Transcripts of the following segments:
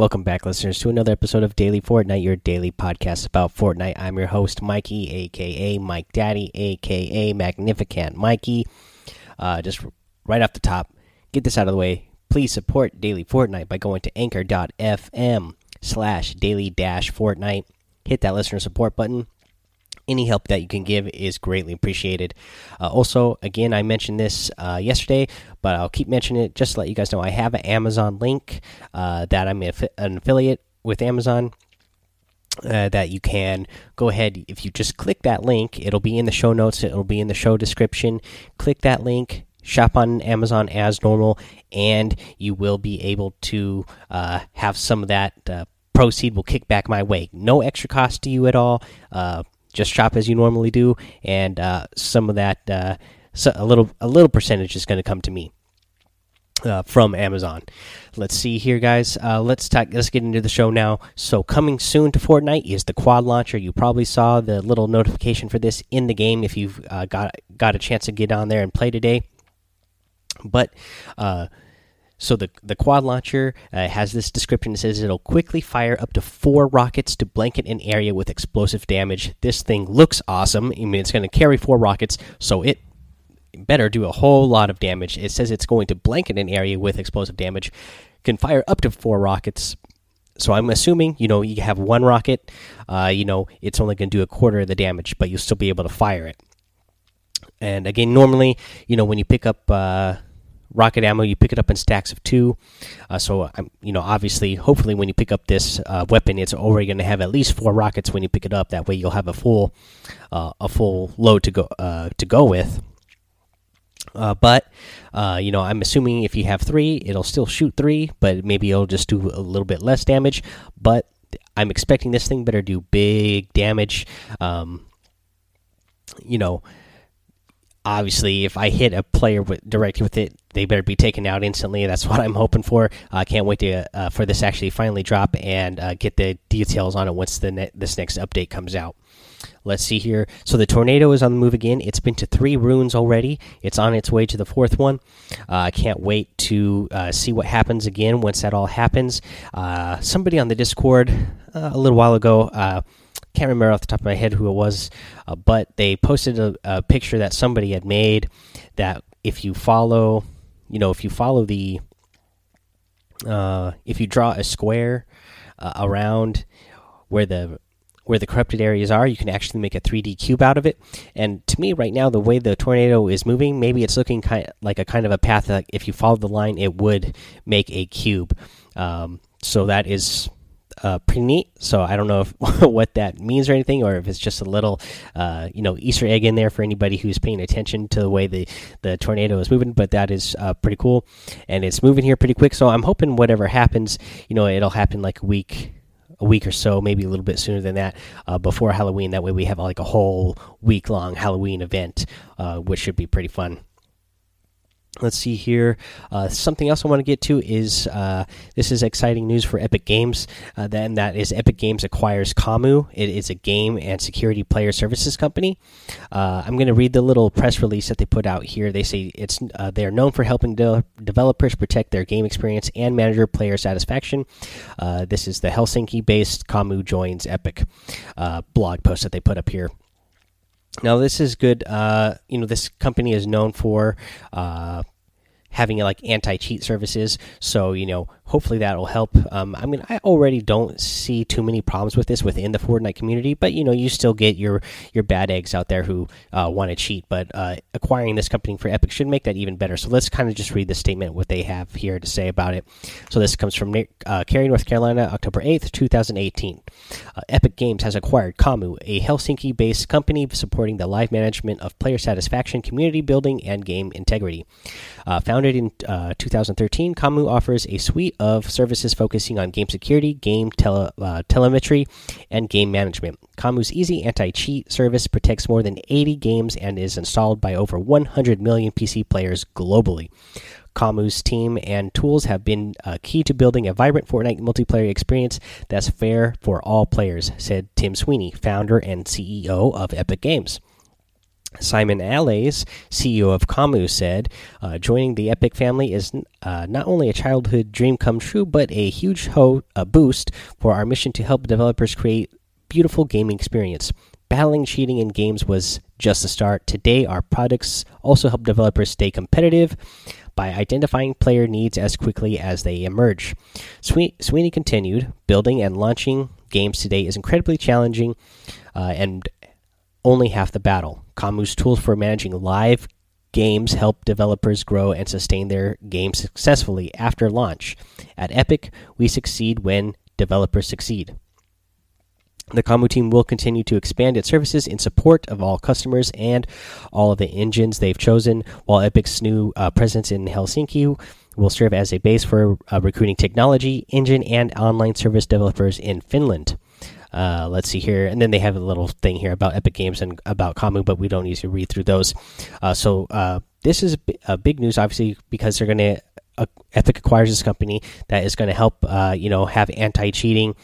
Welcome back, listeners, to another episode of Daily Fortnite, your daily podcast about Fortnite. I'm your host, Mikey, aka Mike Daddy, aka Magnificent Mikey. Uh, just right off the top, get this out of the way. Please support Daily Fortnite by going to anchor.fm slash daily dash Fortnite. Hit that listener support button any help that you can give is greatly appreciated. Uh, also, again, I mentioned this uh, yesterday, but I'll keep mentioning it just to let you guys know I have an Amazon link uh, that I'm an affiliate with Amazon. Uh, that you can go ahead if you just click that link it'll be in the show notes it'll be in the show description click that link shop on amazon as normal and you will be able to uh, have some of that uh, proceed will kick back my way no extra cost to you at all just shop as you normally do, and uh, some of that, uh, so a little a little percentage is going to come to me. Uh, from Amazon. Let's see here, guys. Uh, let's talk. Let's get into the show now. So, coming soon to Fortnite is the quad launcher. You probably saw the little notification for this in the game if you've uh, got got a chance to get on there and play today. But uh, so the the quad launcher uh, has this description that says it'll quickly fire up to four rockets to blanket an area with explosive damage. This thing looks awesome. I mean, it's going to carry four rockets, so it better do a whole lot of damage. It says it's going to blanket an area with explosive damage, can fire up to four rockets. So I'm assuming, you know, you have one rocket, uh, you know, it's only going to do a quarter of the damage, but you'll still be able to fire it. And again, normally, you know, when you pick up. Uh, rocket ammo you pick it up in stacks of two. Uh, so i'm you know obviously hopefully when you pick up this uh, weapon it's already going to have at least four rockets when you pick it up. That way you'll have a full uh, a full load to go uh, to go with. Uh, but uh, you know i'm assuming if you have three it'll still shoot three but maybe it'll just do a little bit less damage. But i'm expecting this thing better do big damage. Um, you know obviously if i hit a player with, directly with it they better be taken out instantly. That's what i'm hoping for. I uh, can't wait to uh, for this actually finally drop and uh, get the details on it once the ne this next update comes out. Let's see here. So the tornado is on the move again. It's been to three runes already. It's on its way to the fourth one. Uh, i can't wait to uh, see what happens again once that all happens. Uh, somebody on the discord a little while ago can't remember off the top of my head who it was, but they posted a, a, picture that somebody had made that if you follow, you know, if you follow the, uh, if you draw a square uh, around where the where the corrupted areas are, you can actually make a 3D cube out of it. And to me, right now, the way the tornado is moving, maybe it's looking kind of like a kind of a path that if you follow the line, it would make a cube. Um, so that is uh, pretty neat. So I don't know if, what that means or anything, or if it's just a little, uh, you know, Easter egg in there for anybody who's paying attention to the way the the tornado is moving. But that is uh, pretty cool, and it's moving here pretty quick. So I'm hoping whatever happens, you know, it'll happen like a week. A week or so, maybe a little bit sooner than that, uh, before Halloween. That way, we have like a whole week long Halloween event, uh, which should be pretty fun let's see here. Uh, something else i want to get to is uh, this is exciting news for epic games. Uh, then that is epic games acquires Kamu. it is a game and security player services company. Uh, i'm going to read the little press release that they put out here. They say it's uh, they're known for helping de developers protect their game experience and manager player satisfaction. Uh, this is the helsinki based Kamu joins epic blog post that they put up here now this is good. Uh, you know, this company is known for uh, having like anti cheat services. So you know, hopefully that will help. Um, I mean, I already don't see too many problems with this within the Fortnite community, but you know, you still get your your bad eggs out there who uh, want to cheat. But uh, acquiring this company for Epic should make that even better. So let's kind of just read the statement what they have here to say about it. So this comes from uh, Cary, North Carolina, October eighth, two thousand eighteen. Uh, Epic Games has acquired Kamu, a Helsinki-based company supporting the live management of player satisfaction, community building, and game integrity. Uh, founded in uh, 2013, Kamu offers a suite of services focusing on game security, game tele, uh, telemetry, and game management. Kamu's easy anti cheat service protects more than 80 games and is installed by over 100 million PC players globally. Kamu's team and tools have been uh, key to building a vibrant Fortnite multiplayer experience that's fair for all players, said Tim Sweeney, founder and CEO of Epic Games. Simon Allaeys, CEO of Kamu, said, uh, "Joining the Epic family is uh, not only a childhood dream come true, but a huge a boost for our mission to help developers create beautiful gaming experience. Battling cheating in games was just the start. Today, our products also help developers stay competitive." By identifying player needs as quickly as they emerge. Sweeney continued, building and launching games today is incredibly challenging uh, and only half the battle. Kamu's tools for managing live games help developers grow and sustain their games successfully after launch. At Epic, we succeed when developers succeed. The Kamu team will continue to expand its services in support of all customers and all of the engines they've chosen, while Epic's new uh, presence in Helsinki will serve as a base for uh, recruiting technology, engine, and online service developers in Finland. Uh, let's see here, and then they have a little thing here about Epic Games and about Kamu, but we don't to read through those. Uh, so uh, this is a big news, obviously, because they're going to uh, Epic acquires this company that is going to help, uh, you know, have anti-cheating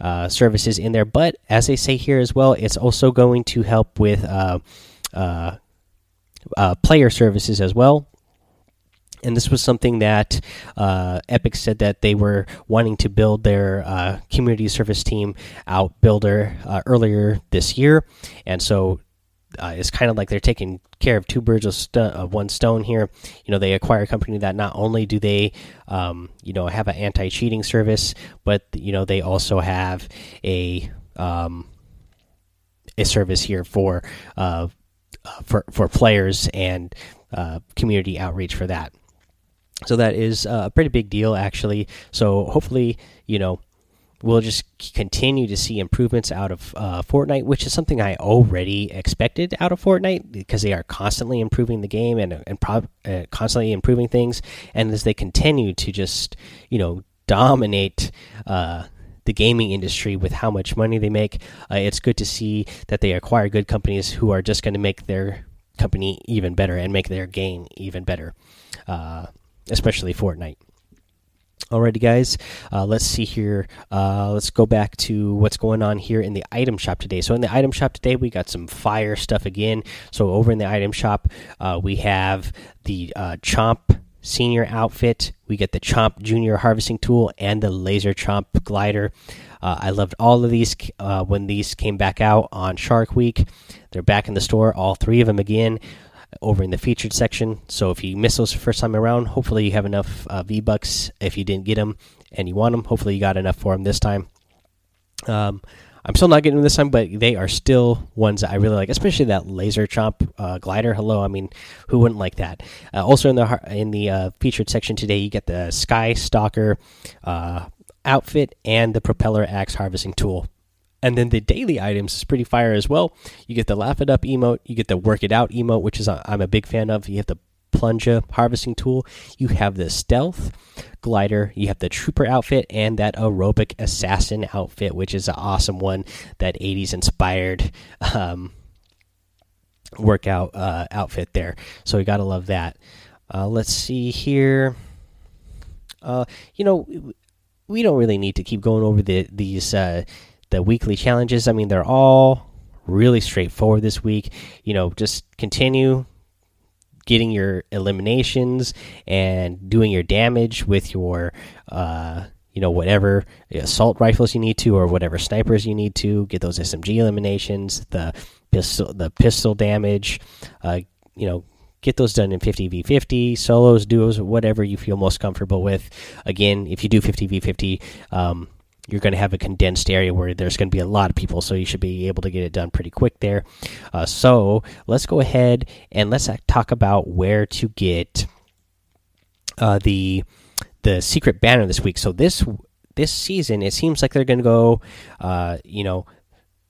uh, services in there. But as they say here as well, it's also going to help with player services as well and this was something that uh, Epic said that they were wanting to build their uh, community service team out builder uh, earlier this year, and so uh, it's kind of like they're taking care of two birds of, of, one stone here. You know, they acquire a company that not only do they, um, you know, have an anti-cheating service, but you know they also have a um, a service here for uh, for for players and uh, community outreach for that. So that is a pretty big deal, actually. So hopefully, you know, we'll just continue to see improvements out of uh, Fortnite, which is something I already expected out of Fortnite because they are constantly improving the game and and uh, constantly improving things. And as they continue to just you know dominate. Uh, the gaming industry with how much money they make, uh, it's good to see that they acquire good companies who are just going to make their company even better and make their game even better. Especially Fortnite. Alrighty, guys, uh, let's see here. Uh, let's go back to what's going on here in the item shop today. So, in the item shop today, we got some fire stuff again. So, over in the item shop, uh, we have the uh, Chomp Senior outfit. We get the Chomp Junior harvesting tool and the Laser Chomp glider. Uh, I loved all of these uh, when these came back out on Shark Week. They're back in the store, all three of them again over in the featured section. So if you miss those first time around, hopefully you have enough uh, V Bucks. If you didn't get them and you want them, hopefully you got enough for them this time. Um, I'm still not getting them this time, but they are still ones that I really like, especially that laser chomp uh, glider. Hello, I mean, who wouldn't like that? Uh, also in the in the uh, featured section today, you get the Sky Stalker uh, outfit and the propeller axe harvesting tool. And then the daily items is pretty fire as well. You get the laugh it up emote, you get the work it out emote, which is uh, I'm a big fan of. You have the plunger harvesting tool, you have the stealth glider, you have the trooper outfit, and that aerobic assassin outfit, which is an awesome one. That 80s inspired um, workout uh, outfit there. So we gotta love that. Uh, let's see here. Uh, you know, we don't really need to keep going over the these uh, the weekly challenges. I mean, they're all really straightforward this week. You know, just continue getting your eliminations and doing your damage with your uh you know whatever assault rifles you need to or whatever snipers you need to get those smg eliminations the pistol the pistol damage uh you know get those done in 50v50 solos duos whatever you feel most comfortable with again if you do 50v50 um you're going to have a condensed area where there's going to be a lot of people, so you should be able to get it done pretty quick there. Uh, so let's go ahead and let's talk about where to get uh, the the secret banner this week. So this this season, it seems like they're going to go, uh, you know,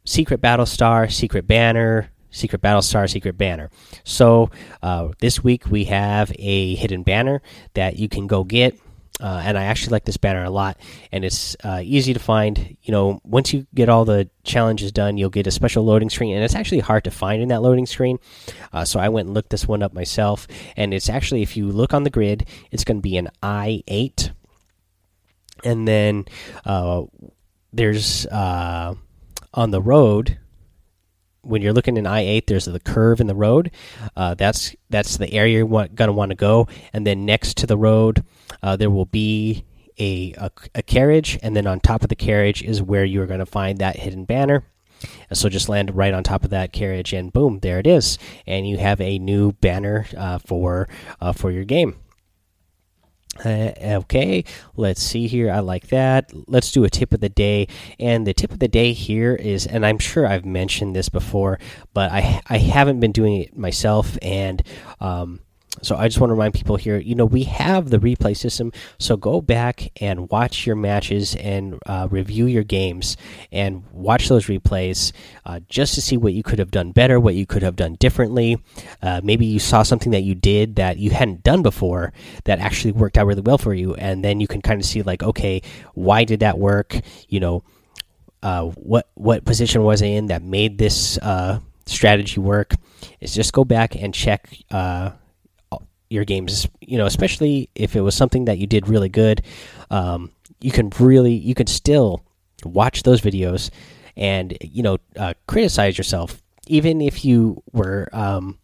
secret battle star, secret banner, secret battle star secret banner so uh, this week we have a hidden banner that you can go get uh, and I actually like this banner a lot. And it's uh, easy to find. You know, once you get all the challenges done, you'll get a special loading screen, and it's actually hard to find in that loading screen. Uh, so I went and looked this one up myself, and it's actually if you look on the grid, it's going to be an I eight, and then uh, there's uh, on the road when you're looking in I8, there's the curve in the road. Uh, that's that's the area you're gonna want to go, and then next to the road, uh, there will be a, a, a carriage, and then on top of the carriage is where you're gonna find that hidden banner. So just land right on top of that carriage, and boom, there it is, and you have a new banner uh, for uh, for your game. Uh, okay, let's see here. I like that. Let's do a tip of the day. And the tip of the day here is, and I'm sure I've mentioned this before, but I I haven't been doing it myself, and um, so I just want to remind people here, you know, we have the replay system, so go back and watch your matches and uh, review your games and watch those replays uh, just to see what you could have done better, what you could have done differently. Uh, maybe you saw something that you did that you hadn't done before that actually worked out really well for you, and then you can kind of see like, okay, why did that work? You know, uh, what what position was I in that made this uh, strategy work? Is just go back and check uh, your games you know especially if it was something that you did really good um, you can really you can still watch those videos and you know uh, criticize yourself. Even if you were um,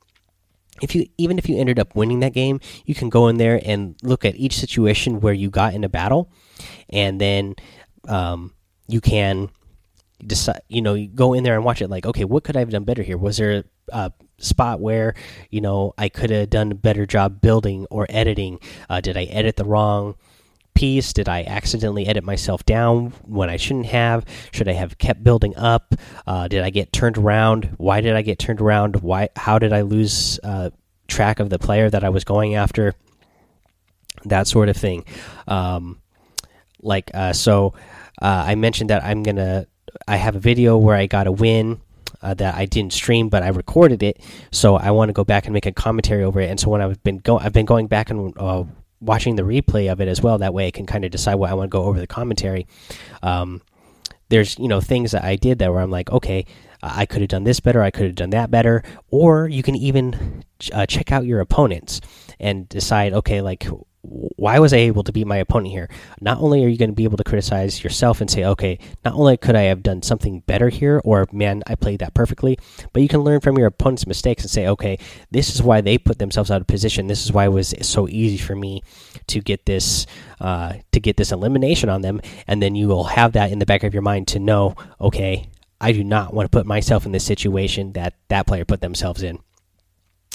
if you even if you ended up winning that game you can go in there and look at each situation where you got in a battle and then um, you can decide you know go in there and watch it like okay what could i have done better here? Was there a spot where you know I could have done a better job building or editing. Uh, did I edit the wrong piece? Did I accidentally edit myself down when I shouldn't have? Should I have kept building up? Uh, did I get turned around? Why did I get turned around? Why? How did I lose uh, track of the player that I was going after? That sort of thing. Um, like uh, so, uh, I mentioned that I'm gonna. I have a video where I got a win uh, that I didn't stream, but I recorded it. So I want to go back and make a commentary over it. And so when I've been go, I've been going back and uh, watching the replay of it as well. That way, I can kind of decide what I want to go over the commentary. Um, there's you know things that I did that where I'm like, okay, I could have done this better, I could have done that better, or you can even uh, check out your opponents and decide, okay, like why was I able to beat my opponent here? Not only are you going to be able to criticize yourself and say, okay, not only could I have done something better here, or man, I played that perfectly, but you can learn from your opponent's mistakes and say, okay, this is why they put themselves out of position. This is why it was so easy for me to get this uh, to get this elimination on them, and then you will have that in the back of your mind to know, okay, I do not want to put myself in this situation that that player put themselves in.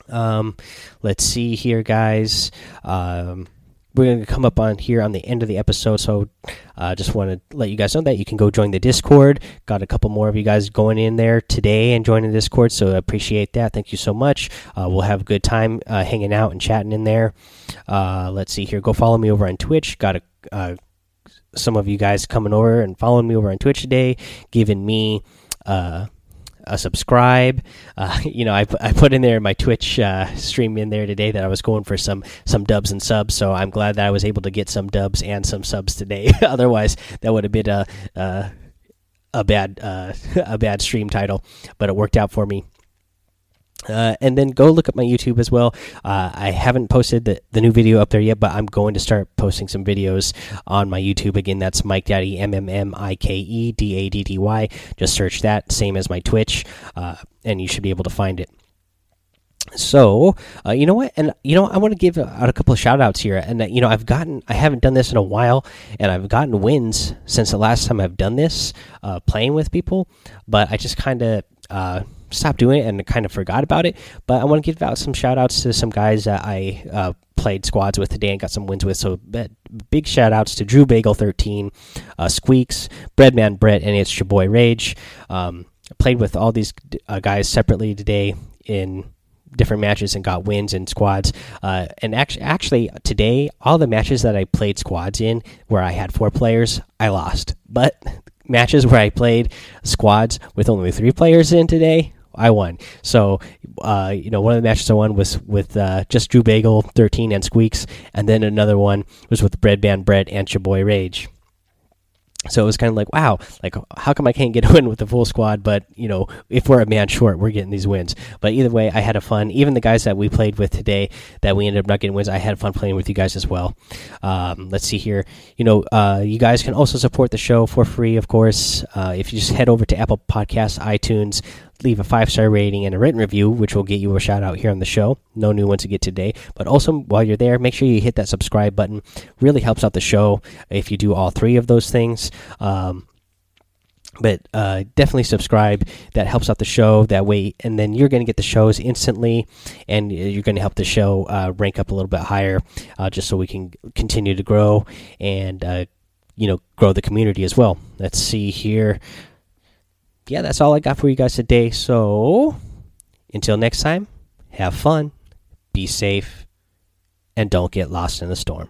Um, let's see here, guys. Um, we're going to come up on here on the end of the episode. So, uh, just want to let you guys know that you can go join the Discord. Got a couple more of you guys going in there today and joining the Discord. So, I appreciate that. Thank you so much. Uh, we'll have a good time uh, hanging out and chatting in there. Uh, let's see here. Go follow me over on Twitch. Got a uh, some of you guys coming over and following me over on Twitch today, giving me uh, a subscribe. Uh, you know, I, I put in there my Twitch uh, stream in there today that I was going for some some dubs and subs. So I'm glad that I was able to get some dubs and some subs today. Otherwise, that would have been a a, a bad uh, a bad stream title, but it worked out for me. Uh, and then go look at my YouTube as well. Uh, I haven't posted the, the new video up there yet, but I'm going to start posting some videos on my YouTube. Again, that's Mike Daddy, M M M I K E D A D D Y. Just search that, same as my Twitch, uh, and you should be able to find it. So, uh, you know what? And, you know, I want to give out a couple of shout outs here. And, uh, you know, I've gotten, I haven't done this in a while, and I've gotten wins since the last time I've done this, uh, playing with people, but I just kind of, stopped doing it and kind of forgot about it. But I want to give out some shout outs to some guys that I uh, played squads with today and got some wins with. So big shout outs to Drew Bagel 13, uh, Squeaks, Breadman Brett, and it's your boy Rage. Um, played with all these uh, guys separately today in different matches and got wins in squads. Uh, and actually, actually, today, all the matches that I played squads in, where I had four players, I lost. But matches where I played squads with only three players in today, I won. So, uh, you know, one of the matches I won was with uh, just Drew Bagel, 13, and Squeaks. And then another one was with Breadman Bread and your boy Rage so it was kind of like, wow, like how come I can't get a win with the full squad? But you know, if we're a man short, we're getting these wins. But either way, I had a fun. Even the guys that we played with today, that we ended up not getting wins, I had fun playing with you guys as well. Um, let's see here. You know, uh, you guys can also support the show for free, of course. Uh, if you just head over to Apple Podcasts, iTunes, leave a five star rating and a written review, which will get you a shout out here on the show. No new ones to get today, but also while you're there, make sure you hit that subscribe button. Really helps out the show if you do all three of those things. Um, but uh, definitely subscribe. That helps out the show that way, and then you're going to get the shows instantly, and you're going to help the show uh, rank up a little bit higher, uh, just so we can continue to grow and uh, you know grow the community as well. Let's see here. Yeah, that's all I got for you guys today. So until next time, have fun, be safe, and don't get lost in the storm.